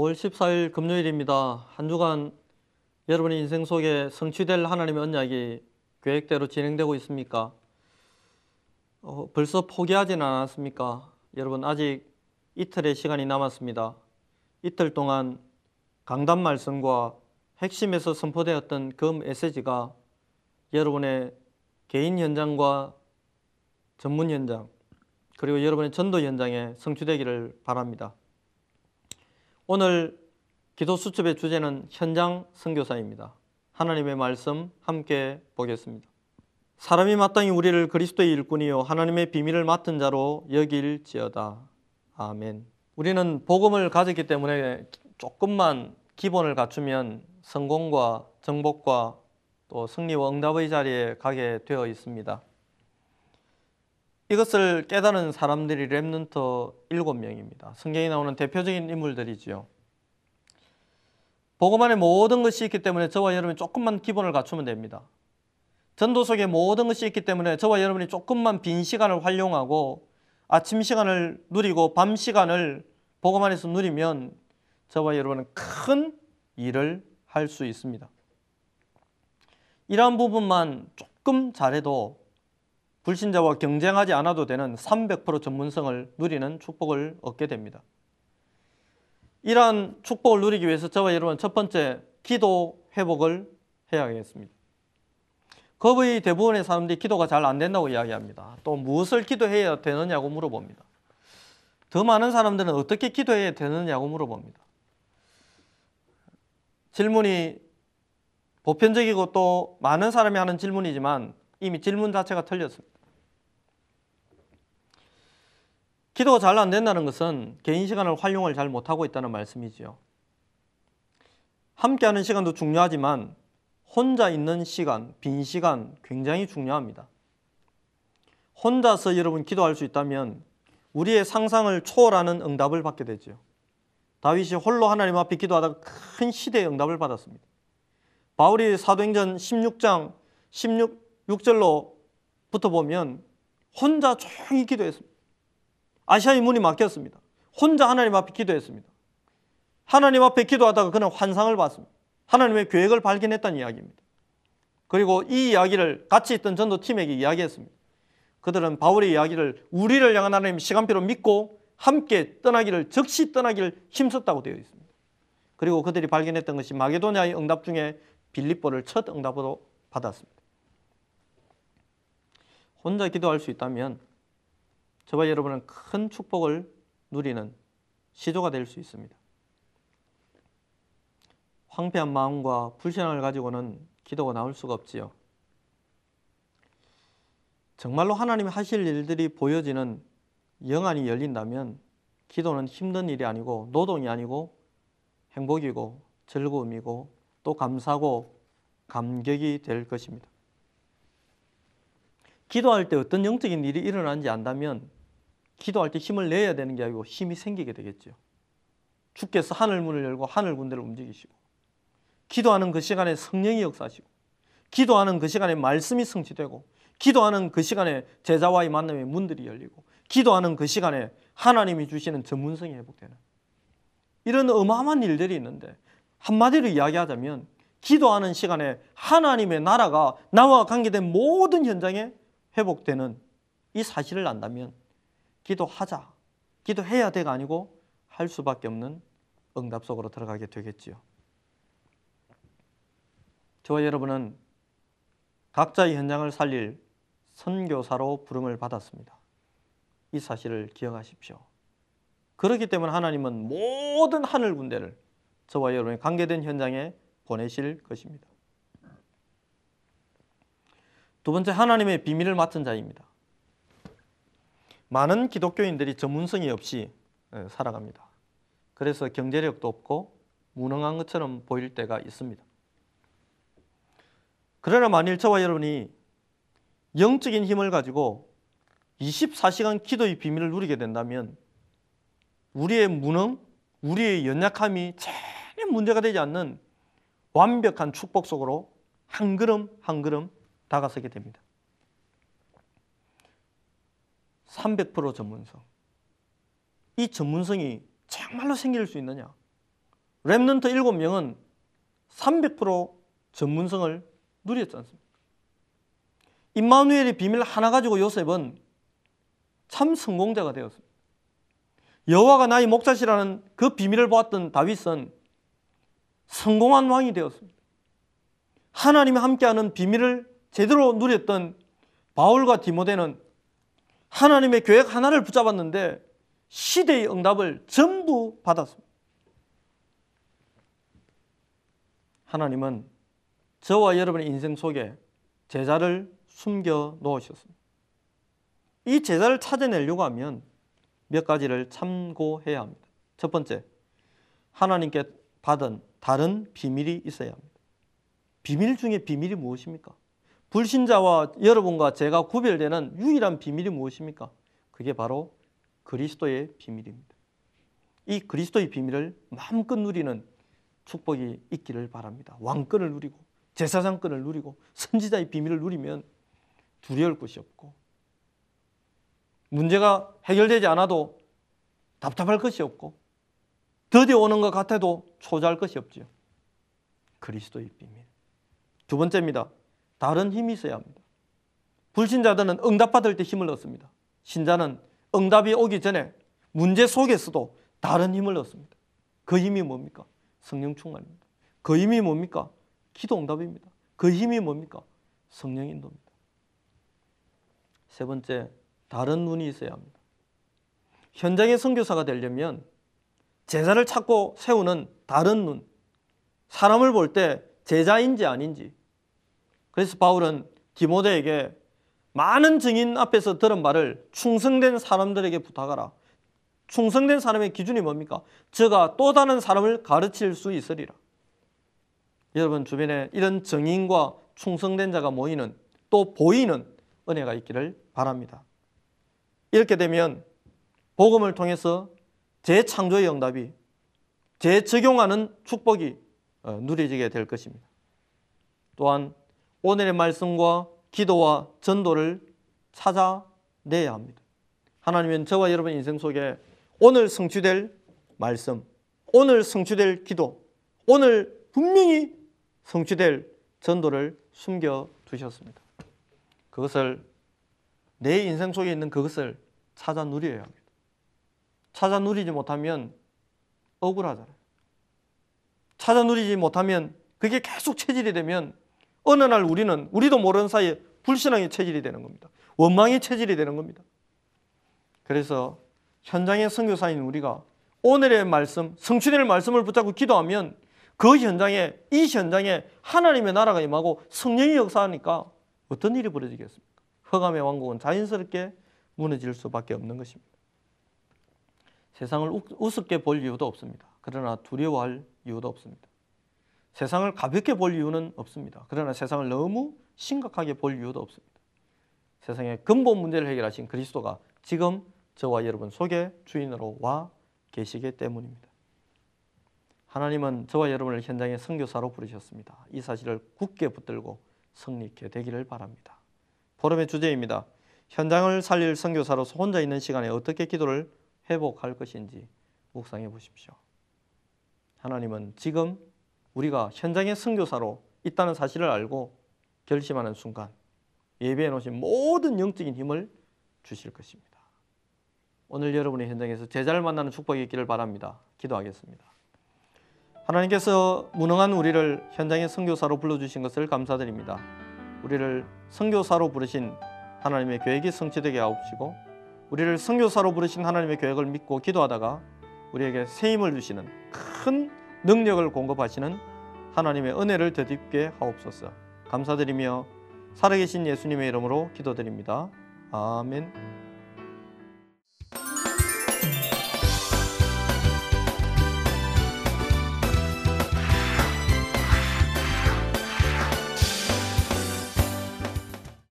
5월 14일 금요일입니다. 한 주간 여러분의 인생 속에 성취될 하나님의 언약이 계획대로 진행되고 있습니까? 어, 벌써 포기하지는 않았습니까? 여러분 아직 이틀의 시간이 남았습니다. 이틀 동안 강단 말씀과 핵심에서 선포되었던 그 메시지가 여러분의 개인 현장과 전문 현장 그리고 여러분의 전도 현장에 성취되기를 바랍니다. 오늘 기도 수첩의 주제는 현장 선교사입니다. 하나님의 말씀 함께 보겠습니다. 사람이 마땅히 우리를 그리스도의 일꾼이요 하나님의 비밀을 맡은 자로 여길지어다. 아멘. 우리는 복음을 가졌기 때문에 조금만 기본을 갖추면 성공과 정복과 또 승리와 응답의 자리에 가게 되어 있습니다. 이것을 깨달은 사람들이 Remnant 7명입니다. 성경에 나오는 대표적인 인물들이지요. 복음 안에 모든 것이 있기 때문에 저와 여러분이 조금만 기본을 갖추면 됩니다. 전도 속에 모든 것이 있기 때문에 저와 여러분이 조금만 빈 시간을 활용하고 아침 시간을 누리고 밤 시간을 복음 안에서 누리면 저와 여러분은 큰 일을 할 수 있습니다. 이러한 부분만 조금 잘해도 불신자와 경쟁하지 않아도 되는 300% 전문성을 누리는 축복을 얻게 됩니다. 이러한 축복을 누리기 위해서 저와 여러분 첫 번째 기도 회복을 해야겠습니다. 거의 대부분의 사람들이 기도가 잘 안 된다고 이야기합니다. 또 무엇을 기도해야 되느냐고 물어봅니다. 더 많은 사람들은 어떻게 기도해야 되느냐고 물어봅니다. 질문이 보편적이고 또 많은 사람이 하는 질문이지만 이미 질문 자체가 틀렸습니다. 기도가 잘 안 된다는 것은 개인 시간을 활용을 잘 못하고 있다는 말씀이지요. 함께하는 시간도 중요하지만 혼자 있는 시간, 빈 시간 굉장히 중요합니다. 혼자서 여러분 기도할 수 있다면 우리의 상상을 초월하는 응답을 받게 되죠. 다윗이 홀로 하나님 앞에 기도하다가 큰 시대의 응답을 받았습니다. 바울이 사도행전 16장 16 절로부터 보면 혼자 조용히 기도했습니다. 아시아의 문이 막혔습니다. 혼자 하나님 앞에 기도했습니다. 하나님 앞에 기도하다가 그는 환상을 봤습니다. 하나님의 계획을 발견했다는 이야기입니다. 그리고 이 이야기를 같이 있던 전도팀에게 이야기했습니다. 그들은 바울의 이야기를 우리를 향한 하나님 시간표로 믿고 함께 떠나기를 즉시 떠나기를 힘썼다고 되어 있습니다. 그리고 그들이 발견했던 것이 마게도냐의 응답 중에 빌립보를 첫 응답으로 받았습니다. 혼자 기도할 수 있다면 저와 여러분은 큰 축복을 누리는 시조가 될 수 있습니다. 황폐한 마음과 불신앙을 가지고는 기도가 나올 수가 없지요. 정말로 하나님이 하실 일들이 보여지는 영안이 열린다면 기도는 힘든 일이 아니고 노동이 아니고 행복이고 즐거움이고 또 감사고 감격이 될 것입니다. 기도할 때 어떤 영적인 일이 일어나는지 안다면 기도할 때 힘을 내야 되는 게 아니고 힘이 생기게 되겠죠. 주께서 하늘 문을 열고 하늘 군대를 움직이시고 기도하는 그 시간에 성령이 역사하시고 기도하는 그 시간에 말씀이 성취되고 기도하는 그 시간에 제자와의 만남의 문들이 열리고 기도하는 그 시간에 하나님이 주시는 전문성이 회복되는 이런 어마어마한 일들이 있는데 한마디로 이야기하자면 기도하는 시간에 하나님의 나라가 나와 관계된 모든 현장에 회복되는 이 사실을 안다면 기도하자, 기도해야 돼가 아니고 할 수밖에 없는 응답 속으로 들어가게 되겠지요. 저와 여러분은 각자의 현장을 살릴 선교사로 부름을 받았습니다. 이 사실을 기억하십시오. 그렇기 때문에 하나님은 모든 하늘 군대를 저와 여러분이 관계된 현장에 보내실 것입니다. 두 번째 하나님의 비밀을 맡은 자입니다. 많은 기독교인들이 전문성이 없이 예, 살아갑니다. 그래서 경제력도 없고 무능한 것처럼 보일 때가 있습니다. 그러나 만일 저와 여러분이 영적인 힘을 가지고 24시간 기도의 비밀을 누리게 된다면 우리의 무능, 우리의 연약함이 전혀 문제가 되지 않는 완벽한 축복 속으로 한 걸음 한 걸음 다가서게 됩니다. 300% 전문성. 이 전문성이 정말로 생길 수 있느냐? Remnant 7명은 300% 전문성을 누렸지 않습니까? 임마누엘의 비밀 하나 가지고 요셉은 참 성공자가 되었습니다. 여호와가 나의 목자시라는 그 비밀을 보았던 다윗은 성공한 왕이 되었습니다. 하나님이 함께하는 비밀을 제대로 누렸던 바울과 디모데는 하나님의 계획 하나를 붙잡았는데 시대의 응답을 전부 받았습니다. 하나님은 저와 여러분의 인생 속에 제자를 숨겨 놓으셨습니다. 이 제자를 찾아내려고 하면 몇 가지를 참고해야 합니다. 첫 번째, 하나님께 받은 다른 비밀이 있어야 합니다. 비밀 중에 비밀이 무엇입니까? 불신자와 여러분과 제가 구별되는 유일한 비밀이 무엇입니까? 그게 바로 그리스도의 비밀입니다. 이 그리스도의 비밀을 마음껏 누리는 축복이 있기를 바랍니다. 왕권을 누리고 제사장권을 누리고 선지자의 비밀을 누리면 두려울 것이 없고 문제가 해결되지 않아도 답답할 것이 없고 더디 오는 것 같아도 초조할 것이 없지요. 그리스도의 비밀. 두 번째입니다. 다른 힘이 있어야 합니다. 불신자들은 응답받을 때 힘을 얻습니다. 신자는 응답이 오기 전에 문제 속에서도 다른 힘을 얻습니다. 그 힘이 뭡니까? 성령 충만입니다. 그 힘이 뭡니까? 기도 응답입니다. 그 힘이 뭡니까? 성령 인도입니다. 세 번째, 다른 눈이 있어야 합니다. 현장의 선교사가 되려면 제자를 찾고 세우는 다른 눈, 사람을 볼 때 제자인지 아닌지. 그래서 바울은 디모데에게 많은 증인 앞에서 들은 말을 충성된 사람들에게 부탁하라. 충성된 사람의 기준이 뭡니까? 저가 또 다른 사람을 가르칠 수 있으리라. 여러분 주변에 이런 증인과 충성된 자가 모이는 또 보이는 은혜가 있기를 바랍니다. 이렇게 되면 복음을 통해서 재창조의 응답이 재적용하는 축복이 어, 누려지게 될 것입니다. 또한 오늘의 말씀과 기도와 전도를 찾아내야 합니다. 하나님은 저와 여러분 인생 속에 오늘 성취될 말씀, 오늘 성취될 기도, 오늘 분명히 성취될 전도를 숨겨 두셨습니다. 그것을 내 인생 속에 있는 그것을 찾아 누려야 합니다. 찾아 누리지 못하면 억울하잖아요. 찾아 누리지 못하면 그게 계속 체질이 되면 어느 날 우리는 우리도 모르는 사이에 불신앙의 체질이 되는 겁니다. 원망의 체질이 되는 겁니다. 그래서 현장의 선교사인 우리가 오늘의 말씀, 성취될 말씀을 붙잡고 기도하면 그 현장에 이 현장에 하나님의 나라가 임하고 성령이 역사하니까 어떤 일이 벌어지겠습니까? 허감의 왕국은 자연스럽게 무너질 수밖에 없는 것입니다. 세상을 우습게 볼 이유도 없습니다. 그러나 두려워할 이유도 없습니다. 세상을 가볍게 볼 이유는 없습니다. 그러나 세상을 너무 심각하게 볼 이유도 없습니다. 세상의 근본 문제를 해결하신 그리스도가 지금 저와 여러분 속에 주인으로 와 계시기 때문입니다. 하나님은 저와 여러분을 현장의 선교사로 부르셨습니다. 이 사실을 굳게 붙들고 성립게 되기를 바랍니다. 포럼의 주제입니다. 현장을 살릴 선교사로서 혼자 있는 시간에 어떻게 기도를 회복할 것인지 묵상해 보십시오. 하나님은 지금 우리가 현장의 선교사로 있다는 사실을 알고 결심하는 순간 예배해 놓으신 모든 영적인 힘을 주실 것입니다. 오늘 여러분의 현장에서 제자를 만나는 축복이 있기를 바랍니다. 기도하겠습니다. 하나님께서 무능한 우리를 현장의 선교사로 불러주신 것을 감사드립니다. 우리를 선교사로 부르신 하나님의 계획이 성취되게 하옵시고 우리를 선교사로 부르신 하나님의 계획을 믿고 기도하다가 우리에게 새 힘을 주시는 큰 능력을 공급하시는 하나님의 은혜를 되짚게 하옵소서. 감사드리며 살아계신 예수님의 이름으로 기도드립니다. 아멘.